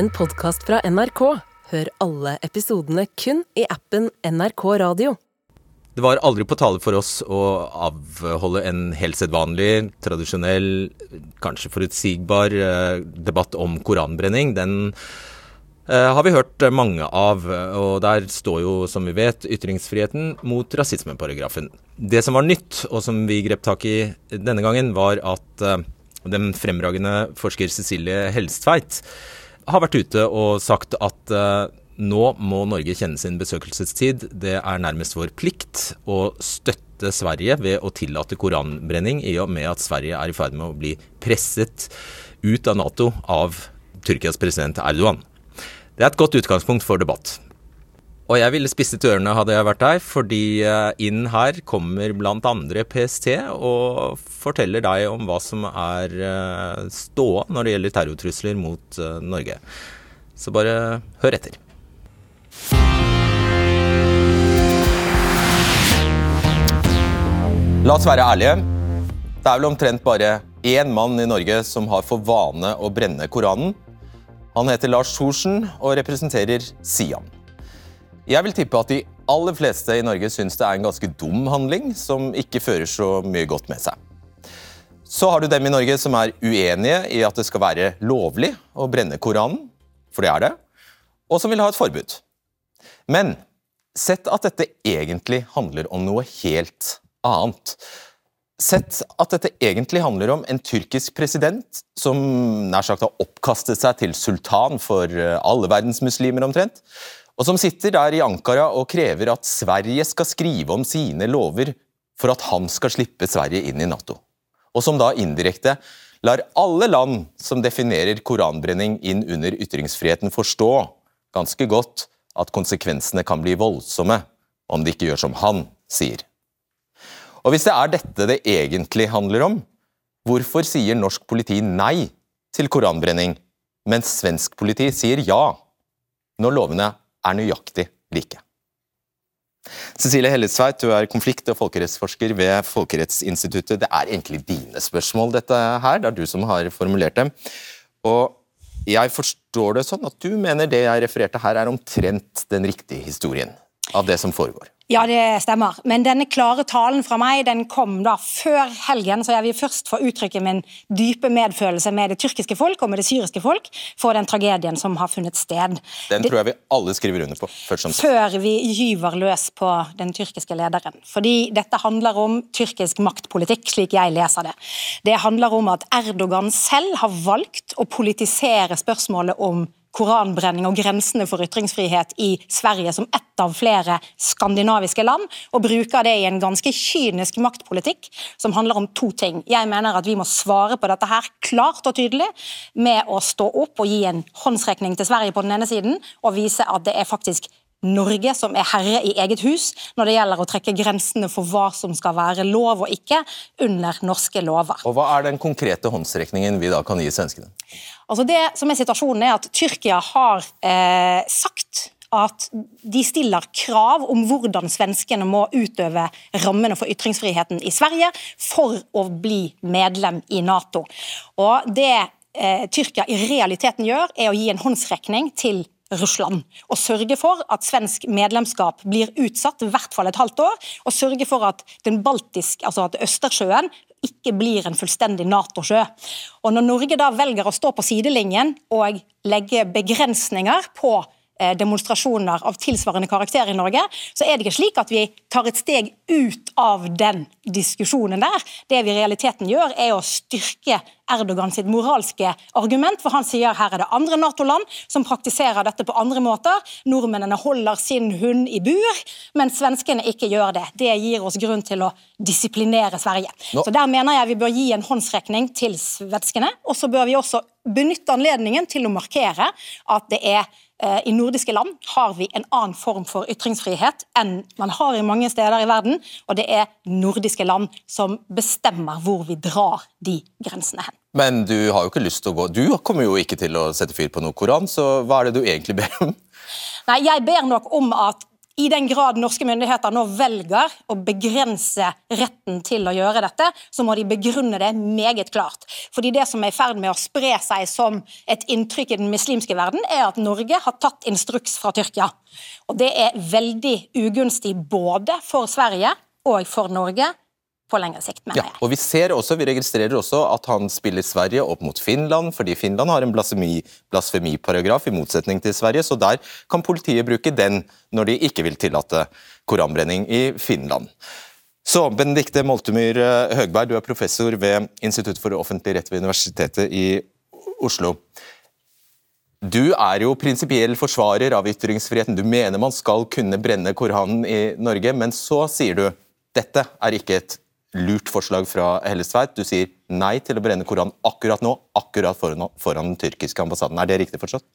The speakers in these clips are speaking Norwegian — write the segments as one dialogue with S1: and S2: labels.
S1: en podkast fra NRK. Hør alle episodene kun i appen NRK Radio.
S2: Det var aldri på tale for oss å avholde en helt sedvanlig, tradisjonell, kanskje forutsigbar eh, debatt om koranbrenning. Den eh, har vi hørt mange av, og der står jo, som vi vet, ytringsfriheten mot rasismeparagrafen. Det som var nytt, og som vi grep tak i denne gangen, var at eh, den fremragende forsker Cecilie Helstveit har vært ute og sagt at uh, nå må Norge kjenne sin besøkelsestid. Det er nærmest vår plikt å støtte Sverige ved å tillate koranbrenning, i og med at Sverige er i ferd med å bli presset ut av Nato av Tyrkias president Erdogan. Det er et godt utgangspunkt for debatt. Og jeg ville spisset ørene hadde jeg vært der, fordi eh, inn her kommer bl.a. PST og forteller deg om hva som er eh, ståa når det gjelder terrortrusler mot eh, Norge. Så bare hør etter. La oss være ærlige. Det er vel omtrent bare én mann i Norge som har for vane å brenne Koranen. Han heter Lars Thorsen og representerer Sian. Jeg vil tippe at de aller fleste i Norge syns det er en ganske dum handling som ikke fører så mye godt med seg. Så har du dem i Norge som er uenige i at det skal være lovlig å brenne Koranen, for det er det, og som vil ha et forbud. Men sett at dette egentlig handler om noe helt annet. Sett at dette egentlig handler om en tyrkisk president som nær sagt har oppkastet seg til sultan for alle verdens muslimer omtrent, og som sitter der i Ankara og krever at Sverige skal skrive om sine lover for at han skal slippe Sverige inn i Nato. Og som da indirekte lar alle land som definerer koranbrenning inn under ytringsfriheten, forstå ganske godt at konsekvensene kan bli voldsomme om de ikke gjør som han sier. Og hvis det er dette det egentlig handler om, hvorfor sier norsk politi nei til koranbrenning, mens svensk politi sier ja, når lovene er nøyaktig like? Cecilie Hellesveit, du er konflikt- og folkerettsforsker ved Folkerettsinstituttet. Det er egentlig dine spørsmål, dette her. Det er du som har formulert dem. Og jeg forstår det sånn at du mener det jeg refererte her, er omtrent den riktige historien av det som foregår.
S3: Ja, det stemmer. Men denne klare talen fra meg den kom da før helgen, så jeg vil først få uttrykke min dype medfølelse med det tyrkiske folk og med det syriske folk for den tragedien som har funnet sted.
S2: Den tror jeg vi alle skriver under på.
S3: Før vi gyver løs på den tyrkiske lederen. Fordi dette handler om tyrkisk maktpolitikk, slik jeg leser det. Det handler om at Erdogan selv har valgt å politisere spørsmålet om koranbrenning og grensene for ytringsfrihet i Sverige som ett av flere skandinaviske land, og bruker det i en ganske kynisk maktpolitikk som handler om to ting. Jeg mener at vi må svare på dette her klart og tydelig med å stå opp og gi en håndsrekning til Sverige på den ene siden, og vise at det er faktisk Norge som er herre i eget hus når det gjelder å trekke grensene for hva som skal være lov og ikke under norske lover.
S2: Og Hva er den konkrete håndsrekningen vi da kan gi svenskene?
S3: Altså det som er Situasjonen er at Tyrkia har eh, sagt at de stiller krav om hvordan svenskene må utøve rammene for ytringsfriheten i Sverige for å bli medlem i Nato. Og Det eh, Tyrkia i realiteten gjør, er å gi en håndsrekning til Russland. Og sørge for at svensk medlemskap blir utsatt i hvert fall et halvt år. Og sørge for at den baltiske, altså at Østersjøen ikke blir en fullstendig Nato-sjø. Og Når Norge da velger å stå på sidelinjen og legge begrensninger på demonstrasjoner av tilsvarende karakter i Norge, så er det ikke slik at vi tar et steg ut av den diskusjonen der. Det vi i realiteten gjør, er å styrke Erdogan sitt moralske argument, for han sier her er det andre Nato-land som praktiserer dette på andre måter. Nordmennene holder sin hund i bur, men svenskene ikke gjør det. Det gir oss grunn til å disiplinere Sverige. Nå. Så Der mener jeg vi bør gi en håndsrekning til svenskene, og så bør vi også benytte anledningen til å markere at det er Eh, I nordiske land har vi en annen form for ytringsfrihet enn man har i mange steder i verden, og det er nordiske land som bestemmer hvor vi drar de grensene hen.
S2: Men du har jo ikke lyst til å gå Du kommer jo ikke til å sette fyr på noe koran, så hva er det du egentlig ber om?
S3: Nei, Jeg ber nok om at I den grad norske myndigheter nå velger å begrense retten til å gjøre dette, så må de begrunne det meget klart. Fordi Det som er i ferd med å spre seg som et inntrykk i den muslimske verden, er at Norge har tatt instruks fra Tyrkia. Og Det er veldig ugunstig både for Sverige og for Norge på lengre sikt, mener
S2: jeg. og vi, ser også, vi registrerer også at han spiller Sverige opp mot Finland, fordi Finland har en blasfemi, blasfemiparagraf i motsetning til Sverige, så der kan politiet bruke den når de ikke vil tillate koranbrenning i Finland. Så Benedikte Moltemyr eh, Høgberg, du er professor ved Institutt for offentlig rett ved Universitetet i Oslo. Du er jo prinsipiell forsvarer av ytringsfriheten. Du mener man skal kunne brenne Koranen i Norge, men så sier du dette er ikke et lurt forslag fra Hellestveit. Du sier nei til å brenne Koranen akkurat nå, akkurat foran, foran den tyrkiske ambassaden. Er det riktig forstått?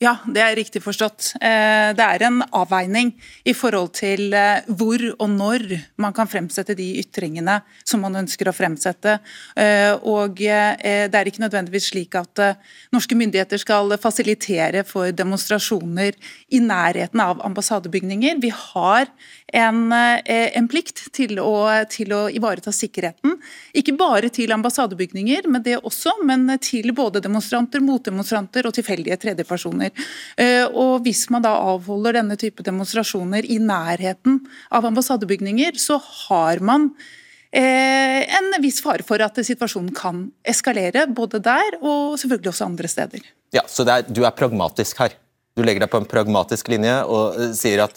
S4: Ja, det er riktig forstått. Eh, det er en avveining i forhold til eh, hvor og når man kan fremsette de ytringene som man ønsker å fremsette. Eh, og Det er ikke nødvendigvis slik at norske myndigheter skal fasilitere for demonstrasjoner i nærheten av ambassadebygninger. Vi har en, en plikt til å, til å, ivareta sikkerheten. Ikke bare til ambassadebygninger, men det også, men til både demonstranter, motdemonstranter og tilfeldige tredjepersoner. Eh, og Hvis man da avholder denne type demonstrasjoner i nærheten av ambassadebygninger, så har man eh, en viss fare for at situasjonen kan eskalere, både der og selvfølgelig også andre steder.
S2: Ja, Så er, du er pragmatisk her? Du legger deg på en pragmatisk linje og eh, sier at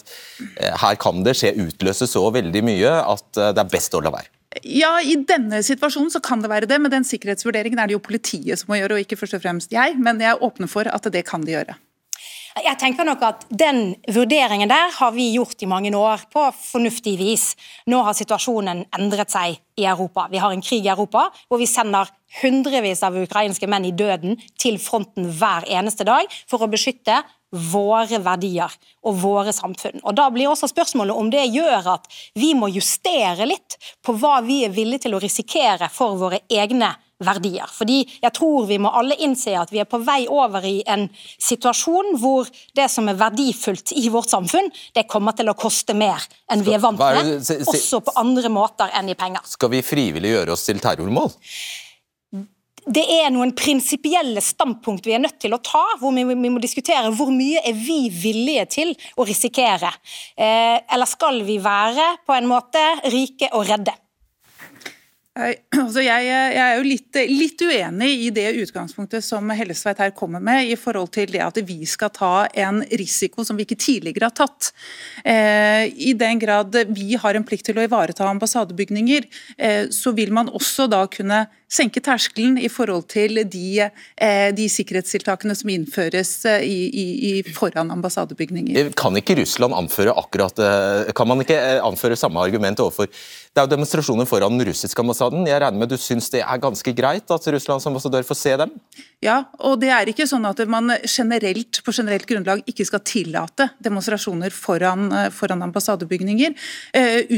S2: her kan det skje utløse så veldig mye at det er best å la være?
S4: Ja, I denne situasjonen så kan det være det, men den sikkerhetsvurderingen er det jo politiet som må gjøre, og ikke først og fremst jeg. Men jeg åpner for at det kan de gjøre.
S3: Jeg tenker nok at Den vurderingen der har vi gjort i mange år på fornuftig vis. Nå har situasjonen endret seg i Europa. Vi har en krig i Europa hvor vi sender hundrevis av ukrainske menn i døden til fronten hver eneste dag for å beskytte våre verdier og våre samfunn. Og Da blir også spørsmålet om det gjør at vi må justere litt på hva vi er villige til å risikere for våre egne verdier. Fordi jeg tror vi må alle innse at vi er på vei over i en situasjon hvor det som er verdifullt i vårt samfunn, det kommer til å koste mer enn vi er vant med, også på andre måter enn i penger.
S2: Skal vi frivillig gjøre oss til terrormål?
S3: Det er noen prinsipielle standpunkt vi er nødt til å ta, hvor vi, vi, må diskutere hvor mye er vi villige til å risikere. Eh, eller skal vi være på en måte rike og redde?
S4: Altså jeg, jeg, er jo litt, litt, uenig i det utgangspunktet som Hellesveit her kommer med, i forhold til det at vi skal ta en risiko som vi ikke tidligere har tatt. Eh, I den grad vi har en plikt til å ivareta ambassadebygninger, eh, så vil man også da kunne senke terskelen i forhold til de, eh, de sikkerhetstiltakene som innføres eh, i, i, i foran ambassadebygninger.
S2: Kan ikke Russland anføre akkurat, eh, kan man ikke anføre samme argument overfor det er jo demonstrasjoner foran den russiske ambassaden. Jeg regner med du syns det er ganske greit at Russlands ambassadør får se dem?
S4: Ja, og det er ikke sånn at man generelt, på generelt grunnlag ikke skal tillate demonstrasjoner foran, foran ambassadebygninger.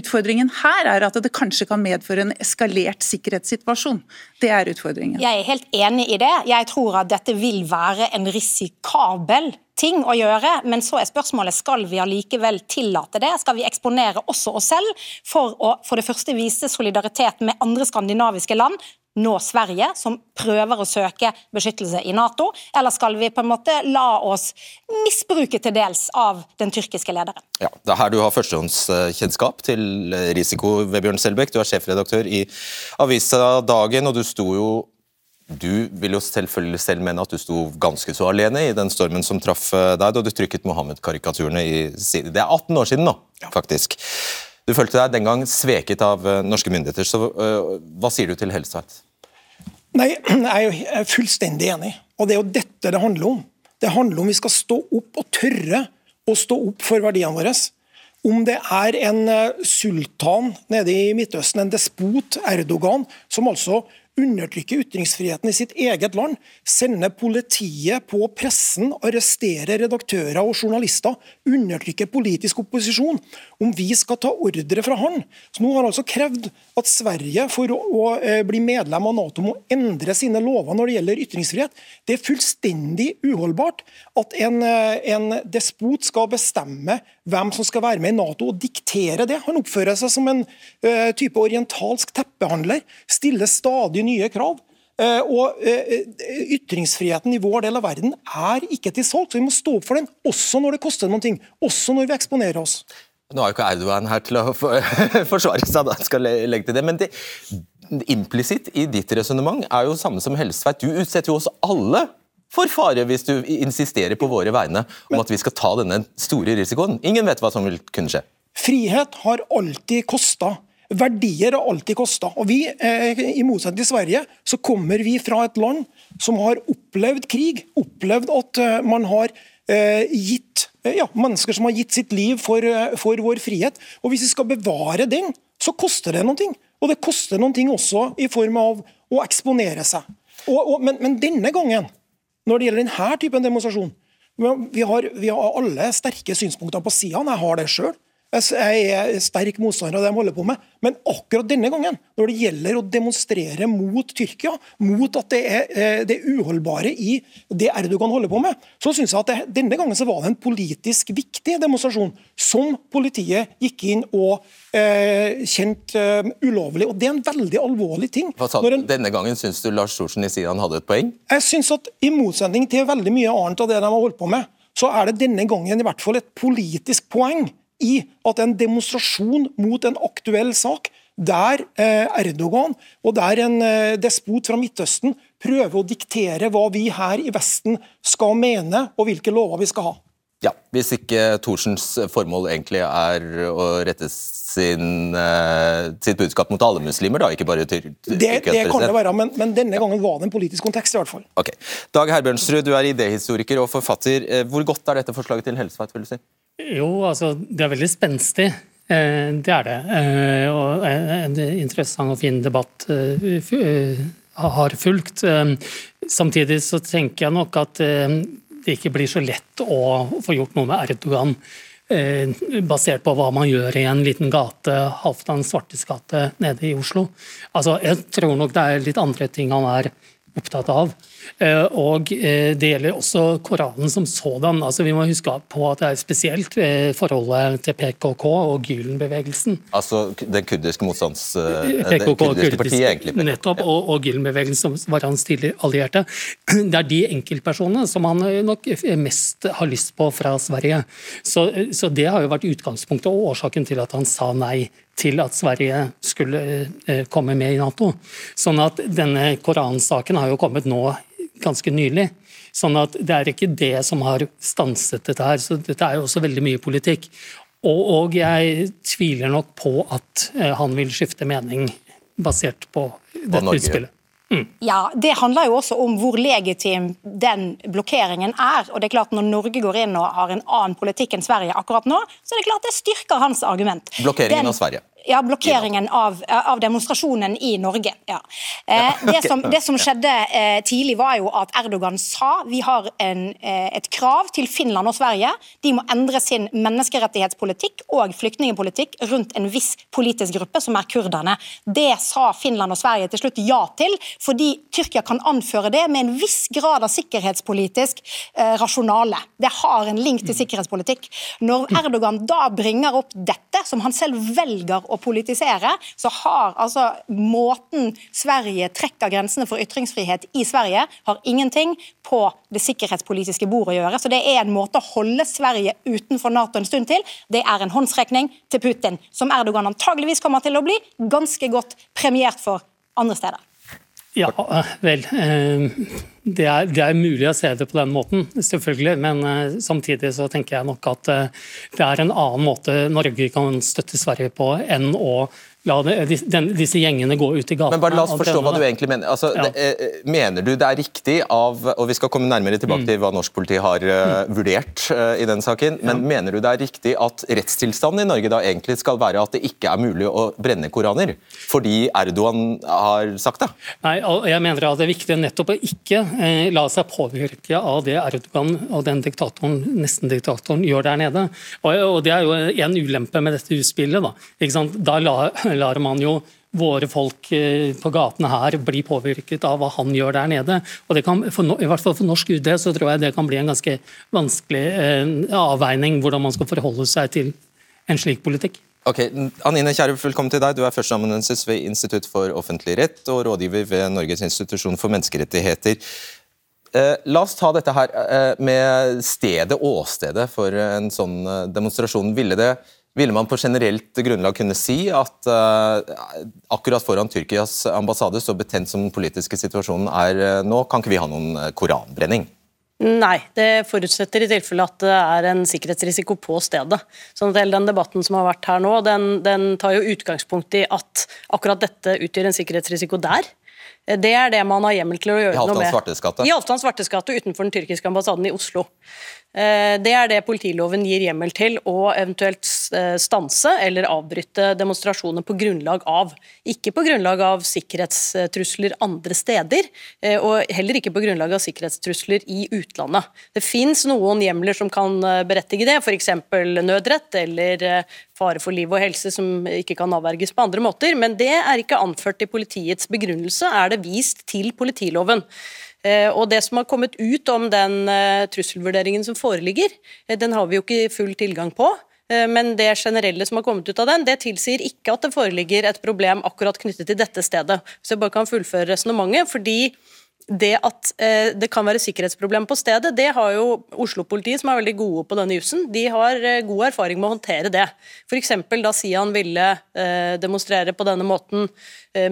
S4: Utfordringen her er at det kanskje kan medføre en eskalert sikkerhetssituasjon. Det er utfordringen.
S3: Jeg er helt enig i det. Jeg tror at dette vil være en risikabel ting å gjøre, men så er spørsmålet skal vi allikevel tillate det? Skal vi eksponere også oss selv for å for det første vise solidaritet med andre skandinaviske land, nå Sverige, som prøver å søke beskyttelse i Nato, eller skal vi på en måte la oss misbruke til dels av den tyrkiske lederen?
S2: Ja, Det er her du har førstehåndskjennskap til risiko, Vebjørn Selbekk. Du er sjefredaktør i avisa Dagen, og du sto jo du vil jo selvfølgelig selv mene at du sto ganske så alene i den stormen som traff eh, deg da du trykket Mohammed-karikaturene i side. Det er 18 år siden nå, faktisk. Du følte deg den gang sveket av eh, norske myndigheter. så uh, Hva sier du til Helstveit?
S5: Nei, Jeg er fullstendig enig. Og Det er jo dette det handler om. Det handler om vi skal stå opp og tørre å stå opp for verdiene våre. Om det er en sultan nede i Midtøsten, en despot, Erdogan, som altså undertrykke ytringsfriheten i sitt eget land, sende politiet på pressen, arrestere redaktører og journalister, undertrykke politisk opposisjon, om vi skal ta ordre fra han. Så Nå har han altså krevd at Sverige, for å, å eh, bli medlem av Nato, må endre sine lover når det gjelder ytringsfrihet. Det er fullstendig uholdbart at en, eh, en despot skal bestemme hvem som skal være med i Nato, og diktere det. Han oppfører seg som en uh, type orientalsk teppehandler, stiller stadig nye krav. Uh, og uh, Ytringsfriheten i vår del av verden er ikke til salg, så vi må stå opp for den, også når det koster noe, også når vi eksponerer oss.
S2: Nå er jo ikke Erdogan her til å forsvare seg, da skal legge til det, men det implisitt i ditt resonnement er jo samme som Helstveit. Du utsetter jo oss alle for fare hvis du insisterer på våre vegne om at vi skal ta denne store risikoen. Ingen vet hva som vil kunne skje.
S5: Frihet har alltid kosta. Verdier har alltid kosta. Og vi, eh, I motsetning til Sverige så kommer vi fra et land som har opplevd krig. Opplevd at eh, man har eh, gitt ja, mennesker som har gitt sitt liv for, for vår frihet. Og Hvis vi skal bevare den, så koster det noe. Og det koster noe også i form av å eksponere seg. Og, og, men, men denne gangen når det gjelder denne typen demonstrasjon. Vi har, vi har alle sterke synspunkter på sidene. Jeg har det sjøl. Jeg er sterk motstander av det de holder på med. Men akkurat denne gangen, når det gjelder å demonstrere mot Tyrkia, mot at det er eh, det uholdbare i det Erdogan holder på med, så syns jeg at det, denne gangen så var det en politisk viktig demonstrasjon som politiet gikk inn og eh, kjente eh, ulovlig. og Det er en veldig alvorlig ting.
S2: Hva sa du? En, denne gangen syns du Lars Thorsen i Sian hadde et poeng?
S5: Jeg syns at i motsetning til veldig mye annet av det de har holdt på med, så er det denne gangen i hvert fall et politisk poeng i at en demonstrasjon mot en aktuell sak, der eh, Erdogan og der en eh, despot fra Midtøsten prøver å diktere hva vi her i Vesten skal mene, og hvilke lover vi skal ha.
S2: Ja, Hvis ikke Thorsens formål egentlig er å rette sin, uh, sitt budskap mot alle muslimer, da, ikke bare til
S5: Det, det kan det være, men, men, denne gangen var det en politisk kontekst. i hvert fall.
S2: Ok. Dag Herbjørnsrud, du er idéhistoriker og forfatter. Hvor godt er dette forslaget til Helseveit? vil du si?
S6: Jo, altså det er veldig spenstig. Eh, det er det. Eh, og en interessant og fin debatt eh, har fulgt. Samtidig så tenker jeg nok at det ikke blir så lett å få gjort noe med Erdogan. Basert på hva man gjør i en liten gate, Halvdan Svartes gate nede i Oslo. Altså, jeg tror nok det er litt andre ting han er opptatt av. Eh, og eh, Det gjelder også Koranen som sådan. Altså, vi må huske på at det er spesielt eh, forholdet til PKK og Gylen-bevegelsen.
S2: Altså det kurdiske motstands... PKK, det kurdiske partiet, egentlig.
S6: Nettopp, og, og Gylen-bevegelsen som var hans tidligere allierte. Det er de enkeltpersonene som han nok mest har lyst på fra Sverige. Så, så det har jo vært utgangspunktet og årsaken til at han sa nei til at Sverige skulle komme med i Nato. Sånn at denne koransaken har jo kommet nå ganske nylig. Sånn at Det er ikke det som har stanset dette her. så Dette er jo også veldig mye politikk. Og, og jeg tviler nok på at eh, han vil skifte mening basert på dette utspillet.
S3: Mm. Ja, Det handler jo også om hvor legitim den blokkeringen er. og det er klart Når Norge går inn og har en annen politikk enn Sverige akkurat nå, så er det klart det styrker hans argument.
S2: Blokkeringen den, av Sverige?
S3: Ja, blokkeringen av, av, demonstrasjonen i Norge. Ja. Eh, det, som, det, som, skjedde eh, tidlig, var jo at Erdogan sa vi har en, eh, et krav til Finland og Sverige. De må endre sin menneskerettighetspolitikk og flyktningpolitikk rundt en viss politisk gruppe, som er kurderne. Det sa Finland og Sverige til slutt ja til, fordi Tyrkia kan anføre det med en viss grad av sikkerhetspolitisk rasjonale. Det har en link til sikkerhetspolitikk. Når Erdogan da bringer opp dette, som han selv velger å å politisere, så har altså måten Sverige trekker grensene for ytringsfrihet i Sverige, har ingenting på det sikkerhetspolitiske bordet å gjøre. Så det er en måte å holde Sverige utenfor Nato en stund til. Det er en håndsrekning til Putin, som Erdogan antageligvis kommer til å bli ganske godt premiert for andre steder.
S6: Ja, vel. Eh, det er, det er, mulig å se det på den måten, selvfølgelig. Men uh, samtidig så tenker jeg nok at uh, det er en annen måte Norge kan støtte Sverige på enn å la det, den, disse gjengene gå ut i gatene.
S2: Men bare La oss forstå hva du egentlig mener. Altså, ja. det, uh, mener du det er riktig av og Vi skal komme nærmere tilbake mm. til hva norsk politi har uh, vurdert i den saken. Men ja. mener du det er riktig at rettstilstanden i Norge da egentlig skal være at det ikke er mulig å brenne koraner? Fordi Erdogan har sagt det?
S6: Nei, jeg mener at det er viktig nettopp å ikke la seg påvirke av det Erdogan og den diktatoren, nesten-diktatoren gjør der nede. Og, Det er jo en ulempe med dette utspillet. Da, da la, lar man jo våre folk eh, på gatene her blir påvirket av hva han gjør der nede. Og det kan, for, I hvert fall for norsk UD så tror jeg det kan bli en ganske vanskelig eh, avveining hvordan man skal forholde seg til en slik politikk.
S2: Ok, Anine Kjærup, velkommen til deg. Du er førsteamanuensis ved Institutt for offentlig rett og rådgiver ved Norges institusjon for menneskerettigheter. Eh, la oss ta dette her eh, med stedet, åstedet for en sånn eh, demonstrasjon. Ville det ville man på generelt grunnlag kunne si at uh, akkurat foran Tyrkias ambassade, så betent som den politiske situasjonen er uh, nå, kan ikke vi ha noen eh, koranbrenning?
S7: Nei, det forutsetter i tilfelle at det er en sikkerhetsrisiko på stedet. Sånn at hele den Debatten som har vært her nå, den, den tar jo utgangspunkt i at akkurat dette utgjør en sikkerhetsrisiko der. Det er det man har hjemmel til å gjøre noe med. I Halvdan
S2: Svartes gate?
S7: Utenfor den tyrkiske ambassaden i Oslo. Eh, det er det politiloven gir hjemmel til å eventuelt eh, stanse eller avbryte demonstrasjoner på grunnlag av. Ikke på grunnlag av sikkerhetstrusler andre steder, eh, og heller ikke på grunnlag av sikkerhetstrusler i utlandet. Det fins noen hjemler som kan berettige det, f.eks. nødrett eller fare for liv og helse som ikke kan avverges på andre måter, men det er ikke anført i politiets begrunnelse, er det vist til politiloven. Eh, og Det som har kommet ut om den eh, trusselvurderingen som foreligger, eh, den har vi jo ikke full tilgang på. Men det generelle som har kommet ut av den, det tilsier ikke at det foreligger et problem akkurat knyttet til dette stedet. Så jeg bare kan fullføre resonnementet. fordi det at det kan være sikkerhetsproblem på stedet, det har jo Oslo-politiet, som er veldig gode på denne jussen, de har god erfaring med å håndtere det. F.eks. da Sian ville demonstrere på denne måten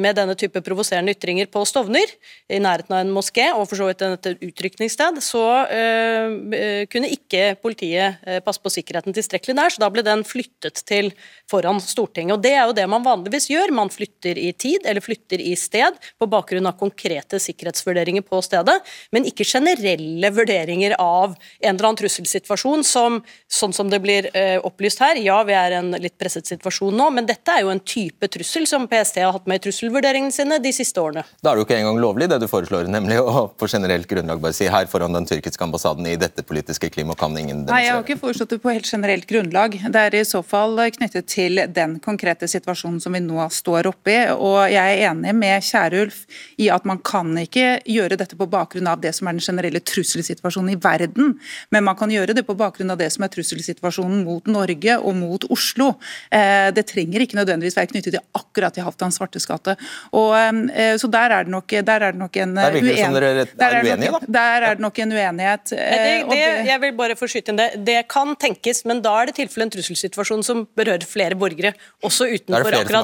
S7: med denne type provoserende ytringer på Stovner, i nærheten av en moské, og for så vidt et utrykningssted, så eh, eh, kunne ikke politiet passe på sikkerheten tilstrekkelig der, så da ble den flyttet til foran Stortinget. Og Det er jo det man vanligvis gjør, man flytter i tid eller flytter i sted på bakgrunn av konkrete sikkerhetsvurderinger på stedet, men ikke generelle vurderinger av en eller annen trusselsituasjon som, sånn som det blir uh, opplyst her. Ja, vi er i en litt presset situasjon nå, men dette er jo en type trussel som PST har hatt med i trusselvurderingene sine de siste årene.
S2: Da er det jo ikke engang lovlig det du foreslår, nemlig å på generelt grunnlag bare si her foran den tyrkiske ambassaden i dette politiske klimaet kan ingen demonstrere.
S4: Nei, jeg har ikke foreslått det på helt generelt grunnlag. Det er i så fall knyttet til den konkrete situasjonen som vi nå står oppe i. Og jeg er enig med Kjærulf i at man kan ikke gjøre dette på bakgrunn av det som er den generelle trusselsituasjonen i verden, men man kan gjøre det på bakgrunn av det som er trusselsituasjonen mot Norge og mot Oslo. Eh, det trenger ikke nødvendigvis være knyttet til akkurat til Halvdan Svartes gate. Og, eh, så der er det nok, der er det nok en
S2: uenighet. Der
S4: er det nok en uenighet.
S7: Det, eh, det, jeg vil bare få inn det. Det kan tenkes, men da er det tilfelle en trusselsituasjon som berører flere borgere, også utenfor
S2: akkurat.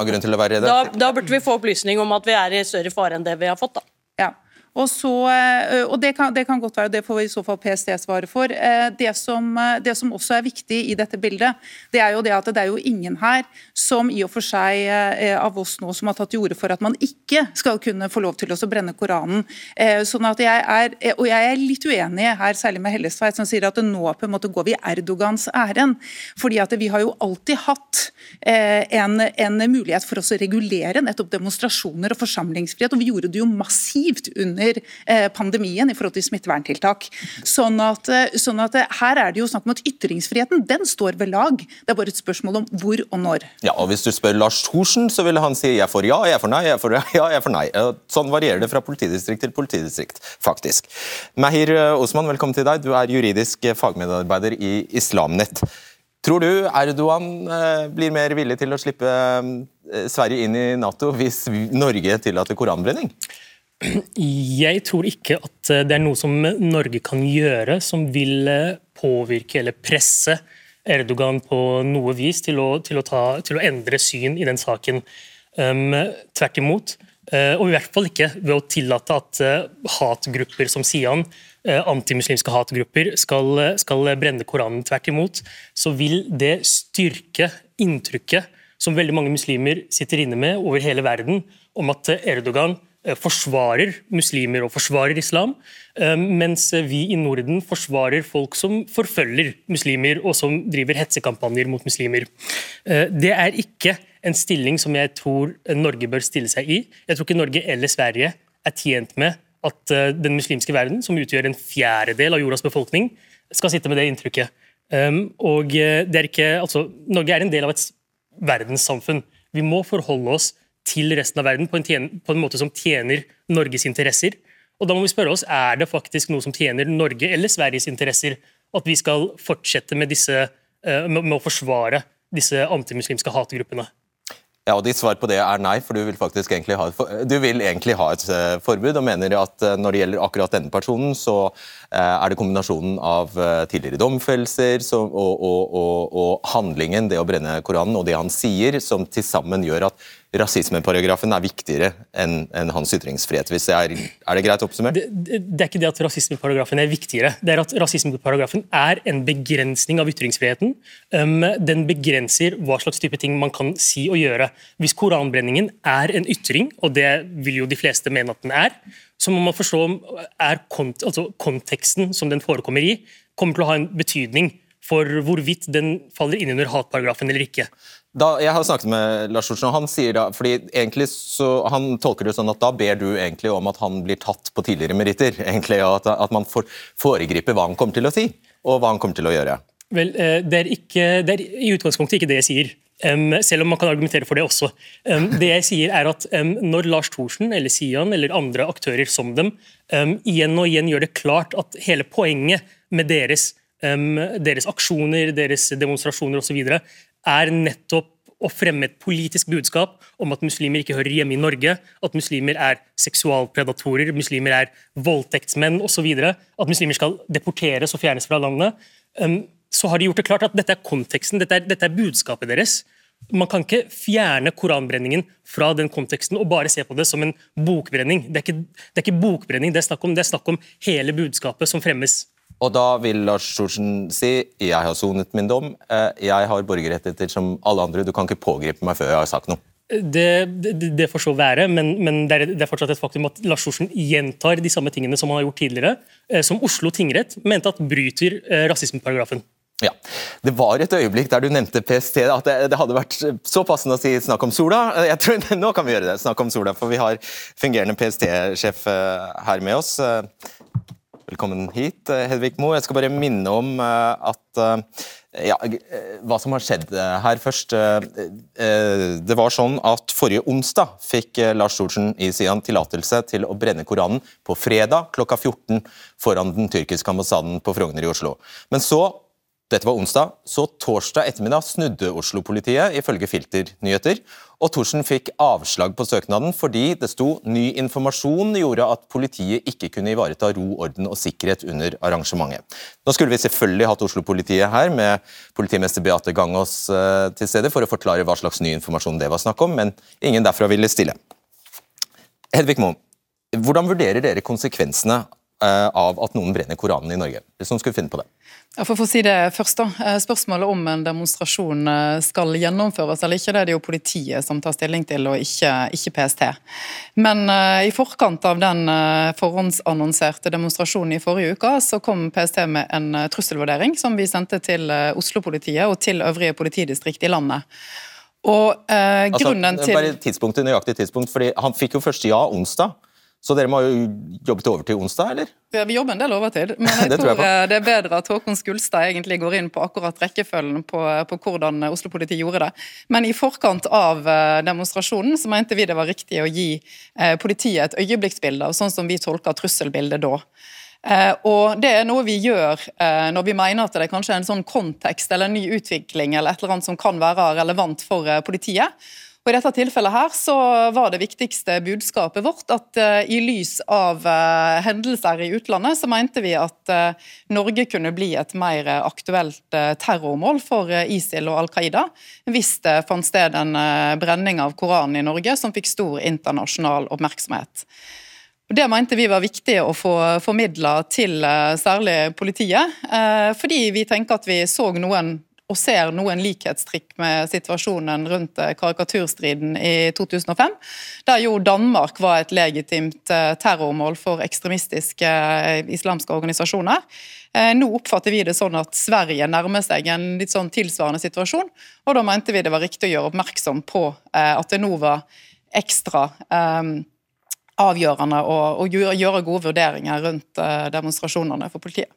S7: Da, da burde vi få opplysning om at vi er i større fare enn det vi har fått. da.
S4: Ja. Og, så, eh, og det, kan, det, kan, godt være, det får i så fall PST svare for. Eh, det som, eh, det som, også er viktig i dette bildet, det er jo det at det er jo ingen her som i og for seg av oss nå som har tatt til orde for at man ikke skal kunne få lov til å brenne Koranen. Sånn at jeg er, og jeg er litt uenig her, særlig med Hellestveit, som sier at nå på en måte går vi Erdogans ærend. Fordi at vi har jo alltid hatt en, en mulighet for oss å regulere nettopp demonstrasjoner og forsamlingsfrihet, og vi gjorde det jo massivt under under eh, pandemien i forhold til smitteverntiltak. Sånn at, eh, sånn at, eh, her er det jo snakk om at ytringsfriheten den står ved lag. Det er bare et spørsmål om hvor og når.
S2: Ja, og Hvis du spør Lars Thorsen, så vil han si jeg får ja, jeg får nei, jeg får ja, jeg får nei. Sånn varierer det fra politidistrikt til politidistrikt, faktisk. Mahir Osman, velkommen til deg. Du er juridisk fagmedarbeider i Islamnett. Tror du Erdogan blir mer villig til å slippe Sverige inn i Nato hvis Norge tillater koranbrenning?
S8: Jeg tror ikke at eh, det er noe som Norge kan gjøre som vil eh, påvirke eller presse Erdogan på noe vis til å, til å, ta, til å endre syn i den saken. Um, tvert imot. Uh, og i hvert fall ikke ved å tillate at uh, hatgrupper som Sian, uh, antimuslimske hatgrupper, skal, skal, brenne Koranen. Tvert imot så vil det styrke inntrykket som veldig mange muslimer sitter inne med over hele verden, om at Erdogan forsvarer muslimer og forsvarer islam, eh, mens vi i Norden forsvarer folk som forfølger muslimer og som driver hetsekampanjer mot muslimer. Eh, det er ikke en stilling som jeg tror Norge bør stille seg i. Jeg tror ikke Norge eller Sverige er tjent med at den muslimske verden, som utgjør en fjerdedel av jordas befolkning, skal sitte med det inntrykket. Og det er ikke, altså, Norge er en del av et verdenssamfunn. Vi må forholde oss til resten av verden på en, tjen, på en måte som tjener Norges interesser. Og da må vi spørre oss, Er det faktisk noe som tjener Norge eller Sveriges interesser at vi skal fortsette med, disse, eh, med å forsvare disse antimuslimske hatgruppene?
S2: Ja, og Ditt svar på det er nei, for du vil faktisk egentlig ha et, egentlig ha et uh, forbud, og mener at uh, når det gjelder akkurat denne personen, så er det kombinasjonen av tidligere domfellelser og, og, og, og, handlingen, det å brenne Koranen, og det han sier, som til sammen gjør at rasismeparagrafen er viktigere enn en hans ytringsfrihet. Hvis det er, er, det greit oppsummert?
S8: Det, det, det, er ikke det at rasismeparagrafen er viktigere. Det er at rasismeparagrafen er en begrensning av ytringsfriheten. Um, den begrenser hva slags type ting man kan si og gjøre. Hvis koranbrenningen er en ytring, og det vil jo de fleste mene at den er, så må man forstå om kont altså konteksten som den forekommer i, kommer til å ha en betydning for hvorvidt den faller inn under hatparagrafen eller ikke.
S2: Da, jeg har snakket med Lars Olsen, og han sier da, fordi egentlig så, han tolker det sånn at da ber du egentlig om at han blir tatt på tidligere meritter. egentlig, At, at man for, foregriper hva han kommer til å si, og hva han kommer til å gjøre.
S8: Vel, eh, Det er, ikke, det er i utgangspunktet ikke det jeg sier. Um, selv om man kan argumentere for det også. Um, det jeg sier er at um, Når Lars Thorsen eller Sian eller andre aktører som dem igjen og igjen gjør det klart at hele poenget med deres, deres aksjoner, deres demonstrasjoner osv er nettopp å fremme et politisk budskap om at muslimer ikke hører hjemme i Norge, at muslimer er seksualpredatorer, muslimer er voldtektsmenn osv., at muslimer skal deporteres og fjernes fra landet, um, så har de gjort det klart at dette er konteksten, dette er, dette er budskapet deres. Man kan ikke fjerne koranbrenningen fra den konteksten og bare se på det som en bokbrenning. Det er ikke, det er ikke bokbrenning det er om, det er snakk om hele budskapet som fremmes.
S2: Og da vil Lars Sjorsen si jeg har sonet min dom, eh, jeg har borgerrettigheter som alle andre, du kan ikke pågripe meg før jeg har sagt noe.
S8: Det, det, det får så være, men, men det, er, det, er, fortsatt et faktum at Lars Thorsen gjentar de samme tingene som han har gjort tidligere, eh, som Oslo tingrett mente at bryter eh, rasismeparagrafen.
S2: Ja, Det var et øyeblikk der du nevnte PST, at det, det, hadde vært så passende å si 'snakk om sola'. Jeg tror, Nå kan vi gjøre det, snakk om sola, for vi har fungerende PST-sjef her med oss. Velkommen hit, eh, Hedvig Mo. Jeg skal bare minne om eh, at eh, ja, hva som har skjedd her først. Det var sånn at Forrige onsdag fikk Lars Thorsen i Sian tillatelse til å brenne Koranen på fredag klokka 14 foran den tyrkiske ambassaden på Frogner i Oslo. Men så dette var onsdag, så torsdag ettermiddag snudde Oslo-politiet, ifølge Filternyheter, og Thorsen fikk avslag på søknaden fordi det sto ny informasjon gjorde at politiet ikke kunne ivareta ro, orden og sikkerhet under arrangementet. Nå skulle vi selvfølgelig hatt Oslo-politiet her, med politimester Beate Gangås eh, til stede, for å forklare hva slags ny informasjon det var snakk om, men ingen derfra ville stille. Hedvig Moe, hvordan vurderer dere konsekvensene av at noen brenner Koranen i Norge, hvis noen skulle finne på det?
S9: Ja, for å si det først da, eh, Spørsmålet om en demonstrasjon eh, skal gjennomføres eller ikke, det er det jo politiet som tar stilling til, og ikke, ikke PST. Men uh, i forkant av den uh, forhåndsannonserte demonstrasjonen i forrige uke, så kom PST med en uh, trusselvurdering som vi sendte til Oslo-politiet og til øvrige politidistrikt i landet. Og altså, grunnen til...
S2: Bare tidspunktet, nøyaktig tidspunkt, fordi Han fikk jo først ja onsdag. Så dere må jo jobbe til overtid onsdag, eller?
S9: Ja, Vi jobber en del overtid, men jeg, det tror, jeg eh, det er bedre at Håkon Skulstad egentlig går inn på akkurat rekkefølgen på, på hvordan Oslo-politiet gjorde det. Men i forkant av eh, demonstrasjonen så mente vi det var riktig å gi eh, politiet et øyeblikksbilde av sånn som vi tolker trusselbildet da. og Det er noe vi gjør når vi mener at det er kanskje en sånn kontekst eller en ny utvikling eller et eller annet som kan være relevant for politiet. Og I dette tilfellet her så var det viktigste budskapet vårt at uh, i lys av uh, hendelser i utlandet, så mente vi at uh, Norge kunne bli et mer aktuelt terrormål for ISIL og Al Qaida hvis det fant sted en brenning av Koranen i Norge som fikk stor internasjonal oppmerksomhet. Det mente vi var viktig å få formidla til særlig politiet, fordi vi tenker at vi så noen og ser noen likhetstrikk med situasjonen rundt eh, karikaturstriden i 2005, der jo Danmark var et legitimt eh, terrormål for ekstremistiske eh, islamske organisasjoner. Nå oppfatter vi det sånn at Sverige nærmer seg en litt sånn tilsvarende situasjon, og da mente vi det var riktig å gjøre oppmerksom på at det nå var ekstra avgjørende å, gjøre gode vurderinger rundt demonstrasjonene for politiet.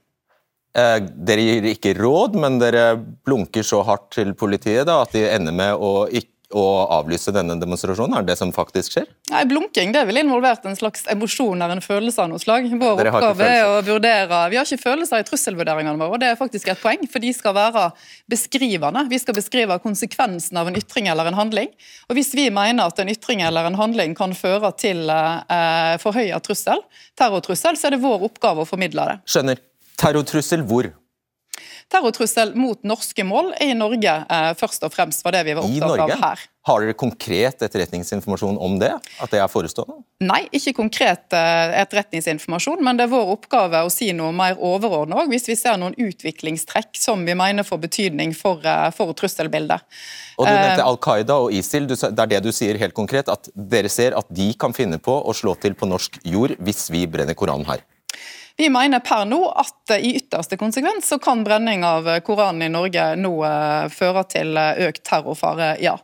S2: Eh, dere gir ikke råd, men dere blunker så hardt til politiet da, at de ender med å ikke å avlyse denne demonstrasjonen? Er det som faktisk skjer?
S9: Nei, Blunking det vil involvert en slags emosjon eller en følelse av noe slag. Vår oppgave er å vurdere Vi har ikke følelser i trusselvurderingene våre, og det er faktisk et poeng, for de skal være beskrivende. Vi skal beskrive konsekvensen av en ytring eller en handling. Og Hvis vi mener at en ytring eller en handling kan føre til eh, forhøya trussel, terrortrussel, så er det vår oppgave å formidle det.
S2: Skjønner. Terrortrussel hvor?
S9: terrortrussel mot norske mål i Norge eh, først og fremst var det vi var opptatt av her.
S2: Har dere konkret etterretningsinformasjon om det? At det er forestående?
S9: Nei, ikke konkret eh, etterretningsinformasjon, men det er vår oppgave å si noe mer overordnet òg, hvis vi ser noen utviklingstrekk som vi mener får betydning for, eh, for trusselbildet.
S2: Og Du nevnte Al Qaida og ISIL. Det er det du sier helt konkret, at dere ser at de kan finne på å slå til på norsk jord hvis vi brenner Koranen her?
S9: Vi mener per nå at i ytterste konsekvens så kan brenning av Koranen i Norge nå eh, føre til eh, økt terrorfare, ja.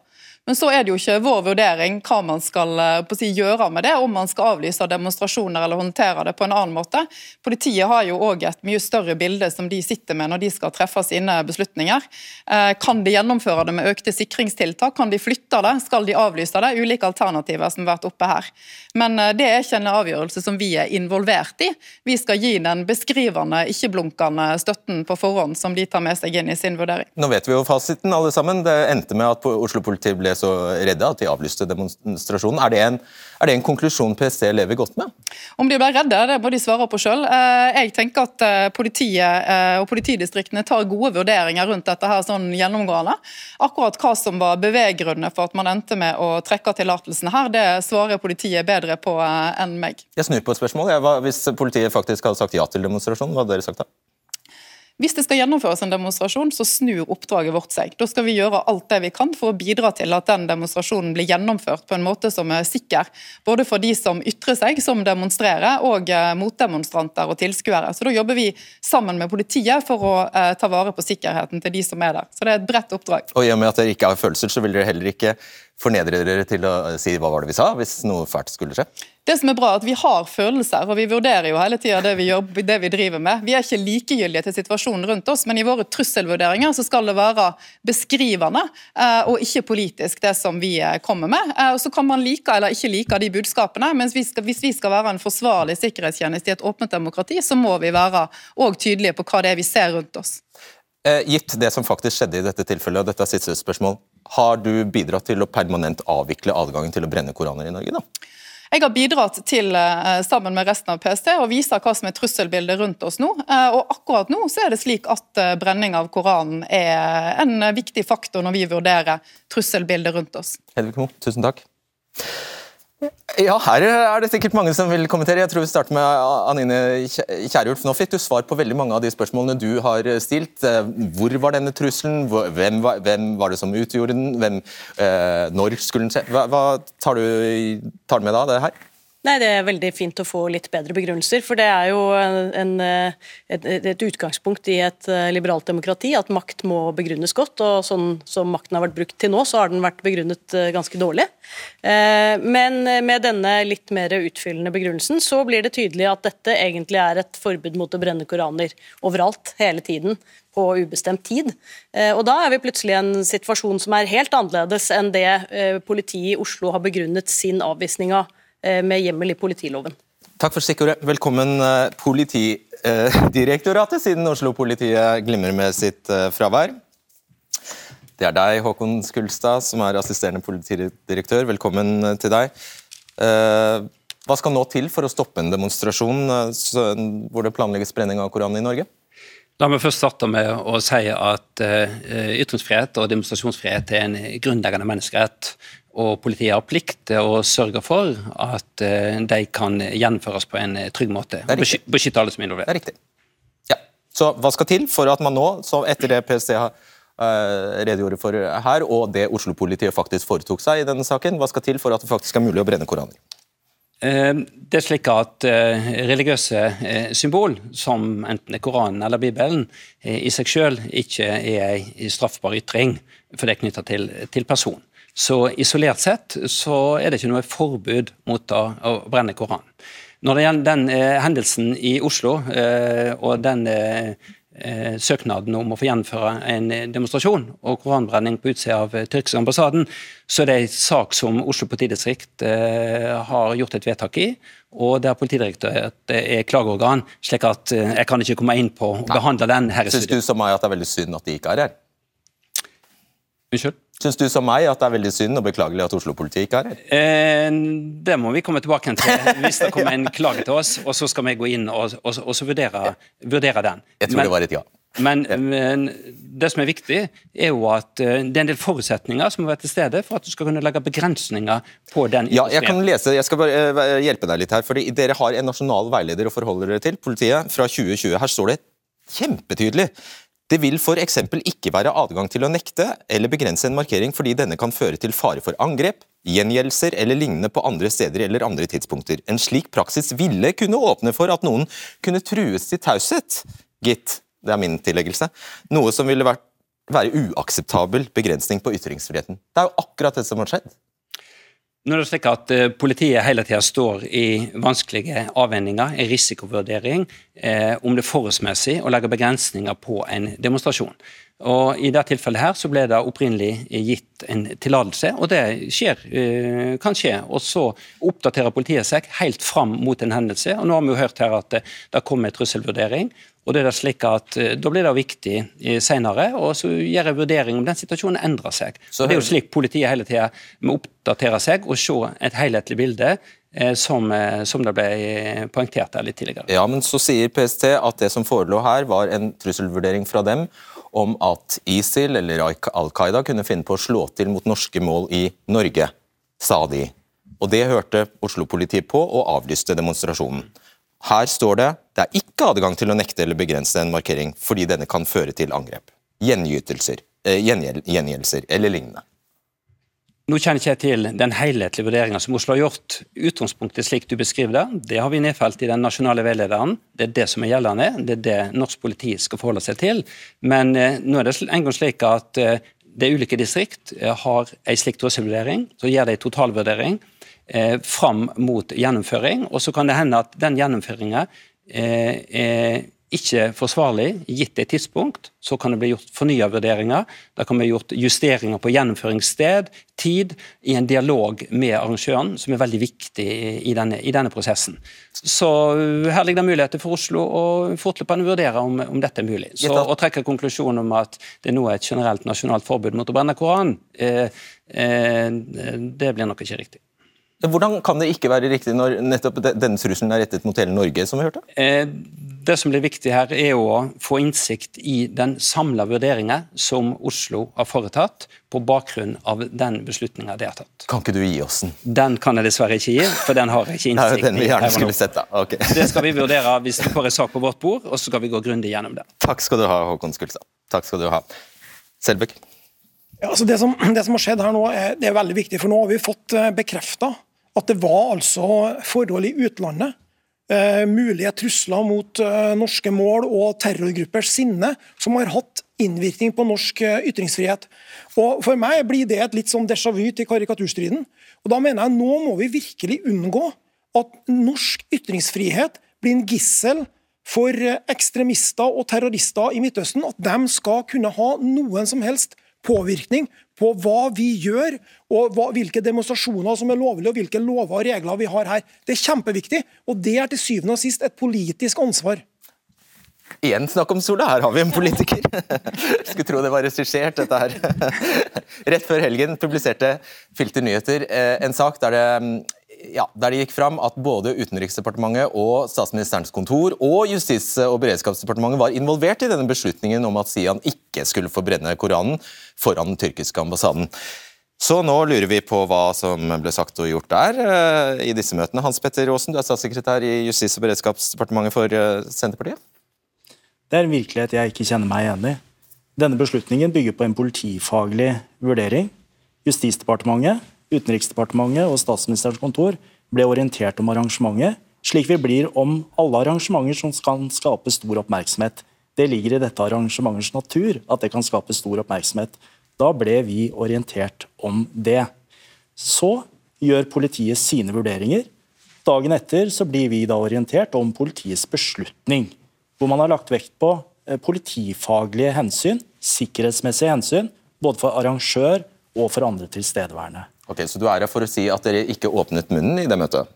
S9: Men så er det jo ikke vår vurdering hva man skal eh, si, gjøre med det, om man skal avlyse demonstrasjoner eller håndtere det på en annen måte. Politiet har jo òg et mye større bilde som de sitter med når de skal treffe sine beslutninger. Eh, kan de gjennomføre det med økte sikringstiltak? Kan de flytte det? Skal de avlyse det? Ulike alternativer som har vært oppe her. Men eh, det er ikke en avgjørelse som vi er involvert i. Vi skal gi den beskrivende, ikke-blunkende støtten på forhånd som de tar med seg inn i sin vurdering.
S2: Nå vet vi jo fasiten alle sammen. Det endte med at Oslo-politiet ble så redde at de avlyste demonstrasjonen. Er det, en, er det en konklusjon PST lever godt med?
S9: Om de ble redde, det må de svare på selv. Eh, jeg tenker at eh, politiet eh, og politidistriktene tar gode vurderinger rundt dette her sånn gjennomgående. Akkurat hva som var beveggrunnene for at man endte med å trekke tillatelsen her, det svarer politiet bedre på enn meg.
S2: Jeg snur på et spørsmål. Hvis politiet faktisk hadde sagt ja til demonstrasjonen, hva hadde dere sagt da?
S9: Hvis det skal gjennomføres en demonstrasjon, så snur oppdraget vårt seg. Da skal vi gjøre alt det vi kan for å bidra til at den demonstrasjonen blir gjennomført på en måte som er sikker. Både for de som ytrer seg, som demonstrerer, og eh, motdemonstranter og tilskuere. Så da jobber vi sammen med politiet for å eh, ta vare på sikkerheten til de som er der. Så det er et bredt oppdrag.
S2: Og i og med at dere ikke har følelser, så vil dere heller ikke fornedre dere til å si hva var det vi sa, hvis noe fælt skulle skje?
S9: Det som er bra, er at Vi har følelser, og vi vurderer jo hele tida det, det, vi driver med. Vi er ikke likegyldige til situasjonen rundt oss, men i våre trusselvurderinger så skal det være beskrivende eh, og ikke politisk, det som vi eh, kommer med. Eh, og Så kan man like eller ikke like de budskapene, men hvis vi skal være en forsvarlig sikkerhetstjeneste i et åpent demokrati, så må vi være også tydelige på hva det er vi ser rundt oss.
S2: Gitt det som faktisk skjedde i dette tilfellet, og dette er siste spørsmål, har du bidratt til å permanent avvikle adgangen til å brenne koraner i Norge? da?
S9: Jeg har bidratt til, eh, sammen med resten av PST, å vise hva som er trusselbildet rundt oss nå. Eh, og akkurat nå så er det slik at eh, brenning av Koranen er en viktig faktor når vi vurderer trusselbildet rundt oss.
S2: Hedvig Mo, tusen takk. Ja, her er det sikkert mange som vil kommentere. Jeg tror vi starter med Anine Kierulf. Nå fikk du svar på veldig mange av de spørsmålene du har stilt. Eh, hvor var denne trusselen? Hvem var, hvem var det som utgjorde den? Hvem, eh, når skulle den skje? Hva, hva tar, du, tar, du, med da, det her?
S7: Nei, Det er veldig fint å få litt bedre begrunnelser. For det er jo en, et, et, utgangspunkt i et eh, liberalt demokrati at makt må begrunnes godt. Og sånn som makten har vært brukt til nå, så har den vært begrunnet eh, ganske dårlig. Eh, men med denne litt mer utfyllende begrunnelsen så blir det tydelig at dette egentlig er et forbud mot å brenne koraner overalt, hele tiden på ubestemt tid. Og Da er vi plutselig i en situasjon som er helt annerledes enn det politiet i Oslo har begrunnet sin avvisning av med hjemmel i politiloven.
S2: Takk for stikkordet. Velkommen, eh, Politidirektoratet, siden Oslo-politiet glimrer med sitt eh, fravær. Det er deg, Håkon Skulstad, som er assisterende politidirektør. Velkommen til deg. Hva skal nå til for å stoppe en demonstrasjon hvor det planlegges brenning av Koranen i Norge?
S10: La meg først starte med å si at ytringsfrihet og demonstrasjonsfrihet er en grunnleggende menneskerett og politiet har plikt til å sørge for at eh, de kan gjennomføres på en eh, trygg måte. og Beskytte alle som er involvert.
S2: Det er riktig. Ja. Så hva skal til for at man nå, etter det PST har uh, redegjorde for her, og det Oslo-politiet faktisk foretok seg i denne saken, hva skal til for at det faktisk er mulig å brenne koraner?
S10: Det er slik at Religiøse symbol, som enten er Koranen eller Bibelen, i seg selv ikke er en straffbar ytring, for det er knytta til, til person. Så isolert sett så er det ikke noe forbud mot å, brenne Koranen. Når det gjelder den eh, hendelsen i Oslo eh, og den eh, eh, søknaden om å få gjennomføre en demonstrasjon og koranbrenning på utsida av tyrkiske ambassaden, så er det en sak som Oslo politidistrikt eh, har gjort et vedtak i, og der Politidirektoratet er klageorgan. slik at eh, jeg kan ikke komme inn på å behandle den her
S2: i studio. Syns du som meg at det er veldig synd at de ikke er her?
S10: Unnskyld?
S2: Syns du som meg at det er veldig synd og beklagelig at Oslo-politiet ikke er her?
S10: Eh, det må vi komme tilbake til hvis det kommer en klage til oss, og så skal vi gå inn og, og, og vurdere, vurdere, den.
S2: Jeg tror men, det var et ja.
S10: Men, men, det som er viktig, er jo at uh, det er en del forutsetninger som må være til stede for at du skal kunne legge begrensninger på den
S2: Ja, jeg kan lese, jeg skal bare uh, hjelpe deg litt her. fordi Dere har en nasjonal veileder å forholde dere til, politiet, fra 2020. Her står det kjempetydelig det vil f.eks. ikke være adgang til å nekte eller begrense en markering fordi denne kan føre til fare for angrep, gjengjeldelser eller lignende på andre steder eller andre tidspunkter. En slik praksis ville kunne åpne for at noen kunne trues til taushet, gitt, det er min tilleggelse, noe som ville vært, være uakseptabel begrensning på ytringsfriheten. Det er jo akkurat det som har skjedd.
S10: Nå er det slik at eh, Politiet hele tida står i vanskelige avveininger, i risikovurdering, eh, om det er forholdsmessig å legge begrensninger på en demonstrasjon. Og I det tilfellet her så ble det opprinnelig gitt en tillatelse, og det skjer, eh, kan skje. Og Så oppdaterer politiet seg helt fram mot en hendelse. og Nå har vi jo hørt her at det, det kommer en trusselvurdering. Og det er slik at eh, Da blir det viktig senere senere å gjøre en vurdering om den situasjonen endrer seg. Så det er jo slik Politiet hele tida må oppdatere seg og se et helhetlig bilde. Eh, som, som, det ble poengtert her litt tidligere.
S2: Ja, men Så sier PST at det som forelå her, var en trusselvurdering fra dem om at ISIL eller Al Qaida kunne finne på å slå til mot norske mål i Norge, sa de. Og Det hørte Oslo-politiet på og avlyste demonstrasjonen. Her står det det er ikke adgang til å nekte eller begrense en markering fordi denne kan føre til angrep, eh, gjengjeldelser eller lignende.
S10: Nå kjenner ikke jeg til den helhetlige vurderinga som Oslo har gjort. Utgangspunktet slik du beskriver det, det har vi nedfelt i den nasjonale veilederen. Det er det som er gjeldende, det er det norsk politi skal forholde seg til. Men eh, nå er det en gang slik at eh, det ulike distrikt eh, har en slik trusselvurdering. Så gjør de en totalvurdering eh, fram mot gjennomføring. Og så kan det hende at den gjennomføringa eh, er ikke forsvarlig gitt et tidspunkt, så kan det bli gjort fornya vurderinger. Det kan bli gjort justeringer på gjennomføringssted, tid, i en dialog med arrangøren, som er veldig viktig i denne, i denne prosessen. Så her ligger det muligheter for Oslo å fortløpende vurdere om, om, dette er mulig. Så Å trekke konklusjonen om at det nå er et generelt nasjonalt forbud mot å brenne Koran, eh, eh, det blir nok ikke riktig.
S2: Hvordan kan det ikke være riktig når nettopp denne trusselen er rettet mot hele Norge? som vi hørte?
S10: Eh, det som blir viktig her, er å få innsikt i den samla vurderinga som Oslo har foretatt, på bakgrunn av den beslutninga de har tatt.
S2: Kan ikke du gi oss den?
S10: Den kan jeg dessverre ikke gi, for den har jeg ikke innsikt
S2: i. den vi gjerne skulle sett da. Okay.
S10: det skal vi vurdere hvis vi får en sak på vårt bord, og så skal vi gå grundig gjennom det.
S2: Takk skal du ha, Håkon Skulstad. Takk skal du ha. Selbekk?
S5: Ja, altså det, som, det som har skjedd her nå, er, det er veldig viktig. For nå har vi fått eh, bekrefta at det var altså forhold i utlandet, eh, mulige trusler mot eh, norske mål og terrorgruppers sinne, som har hatt innvirkning på norsk eh, ytringsfrihet. Og For meg blir det et litt sånn déjà vu til karikaturstriden. Og Da mener jeg nå må vi virkelig unngå at norsk ytringsfrihet blir en gissel for ekstremister og terrorister i Midtøsten. At de skal kunne ha noen som helst påvirkning på hva vi gjør, og hva, hvilke demonstrasjoner som er lovlige, og hvilke lover og regler vi har her. Det er kjempeviktig, og det er til syvende og sist et politisk ansvar.
S2: Igjen snakk om sola, her har vi en politiker. Skulle tro det var regissert, dette her. Rett før helgen publiserte Filter Nyheter eh, en sak der det mm, ja, der det gikk fram at både Utenriksdepartementet og Statsministerens kontor og Justis- og beredskapsdepartementet var involvert i denne beslutningen om at Sian ikke skulle få brenne Koranen foran den tyrkiske ambassaden. Så nå lurer vi på hva som ble sagt og gjort der uh, i disse møtene. Hans Petter Aasen, du er statssekretær i Justis- og beredskapsdepartementet for uh, Senterpartiet.
S11: Det er en virkelighet jeg ikke kjenner meg igjen i. Denne beslutningen bygger på en politifaglig vurdering. Justisdepartementet Utenriksdepartementet og Statsministerens kontor ble orientert om arrangementet, slik vi blir om alle arrangementer som kan skape stor oppmerksomhet. Det ligger i dette arrangementets natur at det kan skape stor oppmerksomhet. Da ble vi orientert om det. Så gjør politiet sine vurderinger. Dagen etter så blir vi da orientert om politiets beslutning, hvor man har lagt vekt på politifaglige hensyn, sikkerhetsmessige hensyn, både for arrangør og for andre tilstedeværende.
S2: Ok, Så du er her for å si at dere ikke åpnet munnen i det møtet?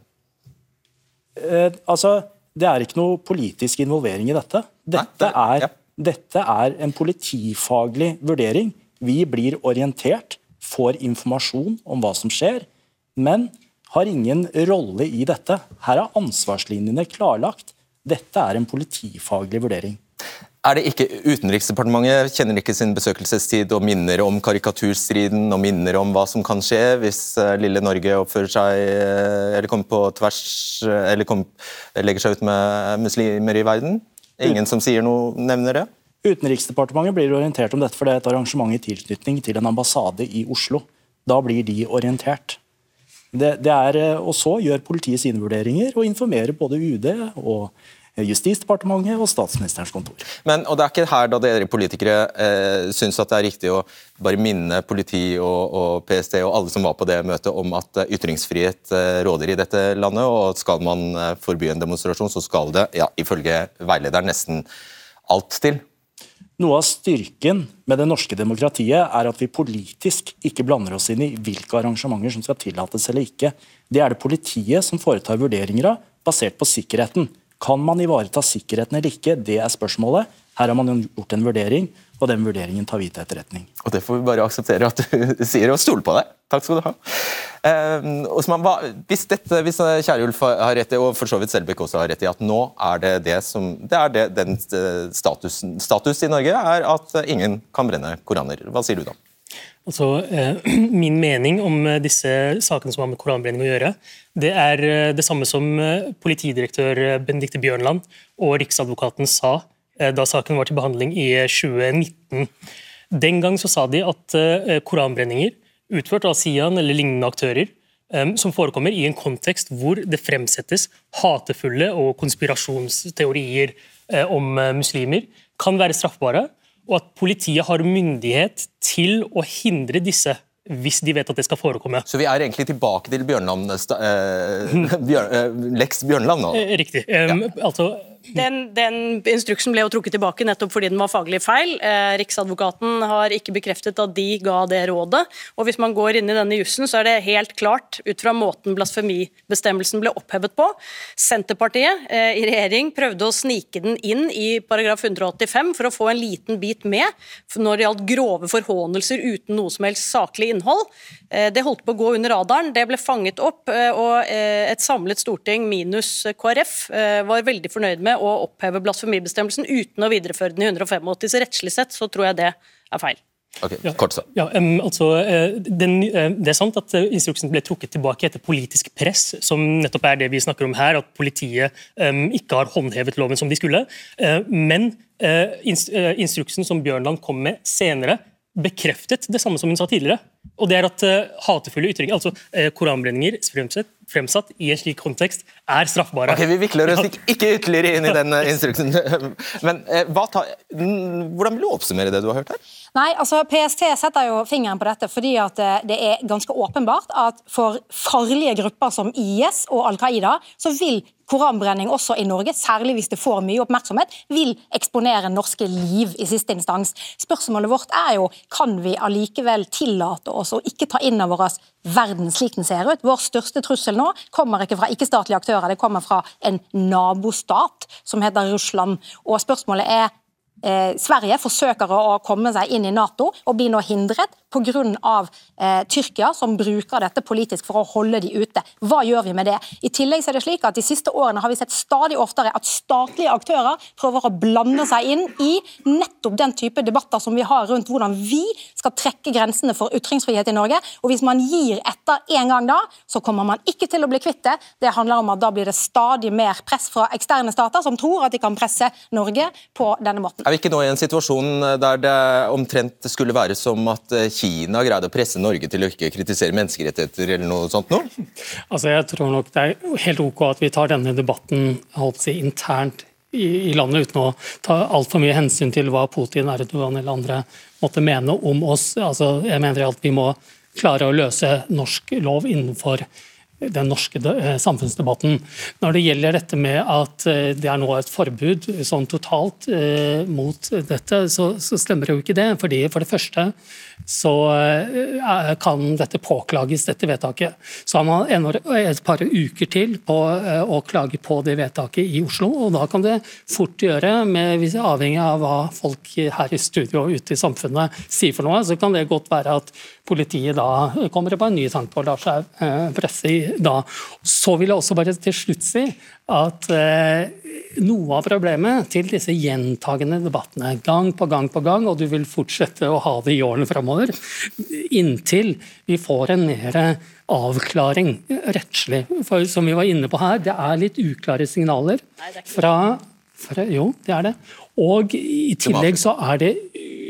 S11: Eh, altså, Det er ikke noe politisk involvering i dette. Dette er, dette er en politifaglig vurdering. Vi blir orientert, får informasjon om hva som skjer, men har ingen rolle i dette. Her er ansvarslinjene klarlagt. Dette er en politifaglig vurdering.
S2: Er det ikke Utenriksdepartementet kjenner ikke sin besøkelsestid og minner om karikaturstriden og minner om hva som kan skje hvis eh, lille Norge oppfører seg eh, eller kommer på tvers eh, eller kom, legger seg ut med muslimer i verden? Ingen som sier noe, nevner det?
S11: Utenriksdepartementet blir orientert om dette, for det er et arrangement i tilknytning til en ambassade i Oslo. Da blir de orientert. Det, det er, og Så gjør politiet sine vurderinger og informerer både UD og Justisdepartementet og Statsministerens kontor.
S2: Men, og Det er ikke her da dere politikere eh, syns at det er riktig å bare minne politi og, og, PST og alle som var på det møtet om at eh, ytringsfrihet eh, råder i dette landet, og at skal man eh, forby en demonstrasjon, så skal det ja, ifølge veilederen nesten alt til.
S11: Noe av styrken med det norske demokratiet er at vi politisk ikke blander oss inn i hvilke arrangementer som skal tillates eller ikke. Det er det politiet som foretar vurderinger av, basert på sikkerheten. Kan man ivareta sikkerheten eller ikke, det er spørsmålet. Her har man gjort en vurdering, og den vurderingen tar vi til etterretning.
S2: Og Det får vi bare akseptere at du sier, og stole på deg. Takk skal du ha. Eh, Osman, hva, hvis, dette, hvis Kjærulf har rett i, og for så vidt Selbekk også har rett i, at nå er det det som det er det, den eh, statusen, status i Norge er at ingen kan brenne koraner. Hva sier du da?
S8: Altså, eh, min mening om eh, disse sakene som har med koranbrenning å gjøre, det er eh, det samme som politidirektør Benedicte Bjørnland og Riksadvokaten sa da saken var til behandling i 2019. Den gang så sa de at koranbrenninger utført av Sian eller lignende aktører som forekommer i en kontekst hvor det fremsettes hatefulle og konspirasjonsteorier om muslimer, kan være straffbare og at politiet har myndighet til å hindre disse hvis de vet at det skal forekomme.
S2: Så vi er egentlig tilbake til Bjørnland, eh, Bjørn, eh, Lex Bjørnland nå?
S8: Eh, riktig. Um, ja. altså
S7: den, den, instruksen ble jo trukket tilbake nettopp fordi den var faglig feil. Eh, Riksadvokaten har ikke bekreftet at de ga det rådet. Og hvis man går inn i denne jussen, så er det helt klart ut fra måten blasfemibestemmelsen ble opphevet på. Senterpartiet eh, i regjering prøvde å snike den inn i paragraf 185 for å få en liten bit med når det gjaldt grove forhånelser uten noe som helst saklig innhold. Eh, det holdt på å gå under radaren. Det ble fanget opp, eh, og eh, et samlet storting minus KrF eh, var veldig fornøyd med å oppheve blasfemibestemmelsen uten å videreføre den i 185. Så rettslig sett så tror jeg det er feil.
S2: Ok, kort så.
S8: Ja, um, altså, den, uh, det er sant at instruksen ble trukket tilbake etter politisk press, som nettopp er det vi snakker om her, at politiet um, ikke har håndhevet loven som de skulle. Uh, men uh, instruksen som Bjørnland kom med senere, bekreftet det samme som hun sa tidligere. Og det er at uh, hatefulle ytringer, altså uh, koranbrenninger fremsatt, fremsatt, i en slik kontekst, er straffbare.
S2: Ok, Vi vikler oss ikke, ikke ytterligere inn i den uh, instruksen. Men ta, hvordan vil du oppsummere det du har hørt her?
S3: Nei, altså PST setter jo fingeren på dette fordi at det er ganske åpenbart at for farlige grupper som IS og Al Qaida, så vil koranbrenning også i Norge, særlig hvis det får mye oppmerksomhet, vil eksponere norske liv i siste instans. Spørsmålet vårt er jo kan vi allikevel tillate oss å ikke ta inn over oss verden slik den ser ut. Vår største trussel nå kommer ikke fra ikke-statlige aktører, det kommer fra en nabostat som heter Russland. Og spørsmålet er eh, Sverige forsøker å komme seg inn i Nato og blir nå hindret pga. Eh, Tyrkia, som bruker dette politisk for å holde de ute. Hva gjør vi med det? I tillegg er det slik at De siste årene har vi sett stadig oftere at statlige aktører prøver å blande seg inn i nettopp den type debatter som vi har rundt hvordan vi skal trekke grensene for ytringsfrihet i Norge. Og Hvis man gir etter en gang da, så kommer man ikke til å bli kvitt det. Det handler om at da blir det stadig mer press fra eksterne stater som tror at de kan presse Norge på denne måten.
S2: Er vi ikke nå i en situasjon der det omtrent skulle være som at Kina Kina greide å presse Norge til å ikke kritisere menneskerettigheter eller noe sånt nå?
S6: Altså, jeg tror nok det er helt ok at vi tar denne debatten si, internt i, i, landet uten å ta altfor mye hensyn til hva Putin, Erdogan eller andre måtte mene om oss. Altså, jeg mener at vi må klare å løse norsk lov innenfor den norske eh, samfunnsdebatten. Når det gjelder dette med at eh, det er nå et forbud sånn totalt eh, mot dette, så, så, stemmer jo ikke det. fordi For det første så eh, kan dette påklages, dette vedtaket. Så har man et par uker til på eh, å klage på det vedtaket i Oslo. og Da kan det fort gjøre, med, avhengig av hva folk her i studio og ute i samfunnet sier for noe, så kan det godt være at politiet da kommer på en ny tanke og lar seg eh, presse i da. Så vil jeg også bare til slutt si at eh, noe av problemet til disse gjentagende debattene gang på gang på gang, og du vil fortsette å ha det i årene framover, inntil vi får en mer avklaring rettslig. For som vi var inne på her, det er litt uklare signaler fra, fra Jo, det er det. Og i tillegg så er det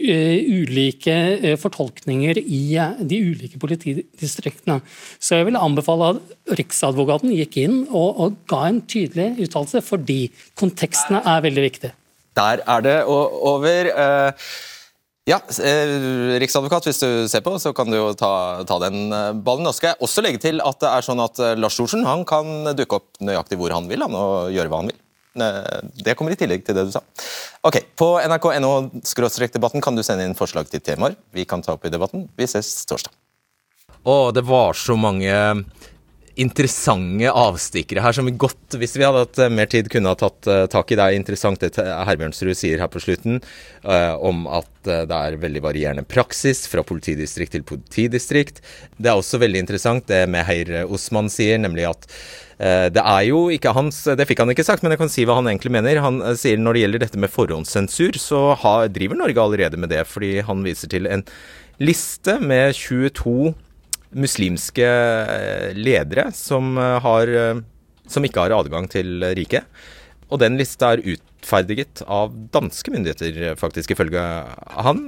S6: Eh, ulike eh, fortolkninger i eh, de ulike politidistriktene. Så jeg vil anbefale at Riksadvokaten gikk inn og, og ga en tydelig uttalelse, fordi kontekstene er veldig viktige.
S2: Der er det over. Ja, Riksadvokat, hvis du ser på, så kan du jo ta, ta den ballen. Nå skal jeg også legge til at det er sånn at Lars Thorsen kan dukke opp nøyaktig hvor han vil han, og gjøre hva han vil. Det kommer i tillegg til det du sa. Ok, På nrk.no-debatten kan du sende inn forslag til temaer vi kan ta opp i debatten. Vi ses torsdag. Å, det var så mange interessante avstikkere her som vi godt, hvis vi hadde hatt eh, mer tid, kunne ha tatt uh, tak i. Det er interessant det Herbjørnsrud sier her på slutten, uh, om at uh, det er veldig varierende praksis fra politidistrikt til politidistrikt. Det er også veldig interessant det Meher Osman sier, nemlig at det er jo ikke hans Det fikk han ikke sagt, men jeg kan si hva han egentlig mener. Han sier når det gjelder dette med forhåndssensur, så har, driver Norge allerede med det. Fordi han viser til en liste med 22 muslimske eh, ledere som, har, som ikke har adgang til riket. Og den lista er utferdiget av danske myndigheter, faktisk, ifølge han.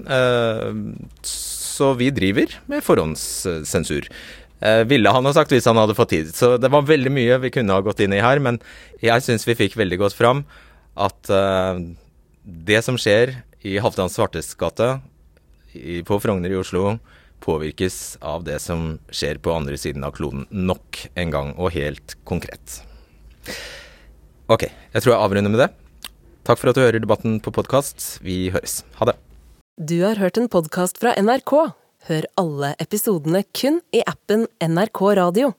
S2: Så vi driver med forhåndssensur. Eh, ville han ha sagt hvis han hadde fått tid. Så det var veldig mye vi kunne ha gått inn i her, men jeg syns vi fikk veldig godt fram at det som skjer i Halvdan Svartes gate, på Frogner i Oslo, påvirkes av det som skjer på andre siden av kloden nok en gang, og helt konkret. Ok, jeg tror jeg avrunder med det. Takk for at du hører debatten på podkast. Vi høres. Ha det.
S1: Du har hørt en podkast fra NRK. Hør alle episodene kun i appen NRK Radio.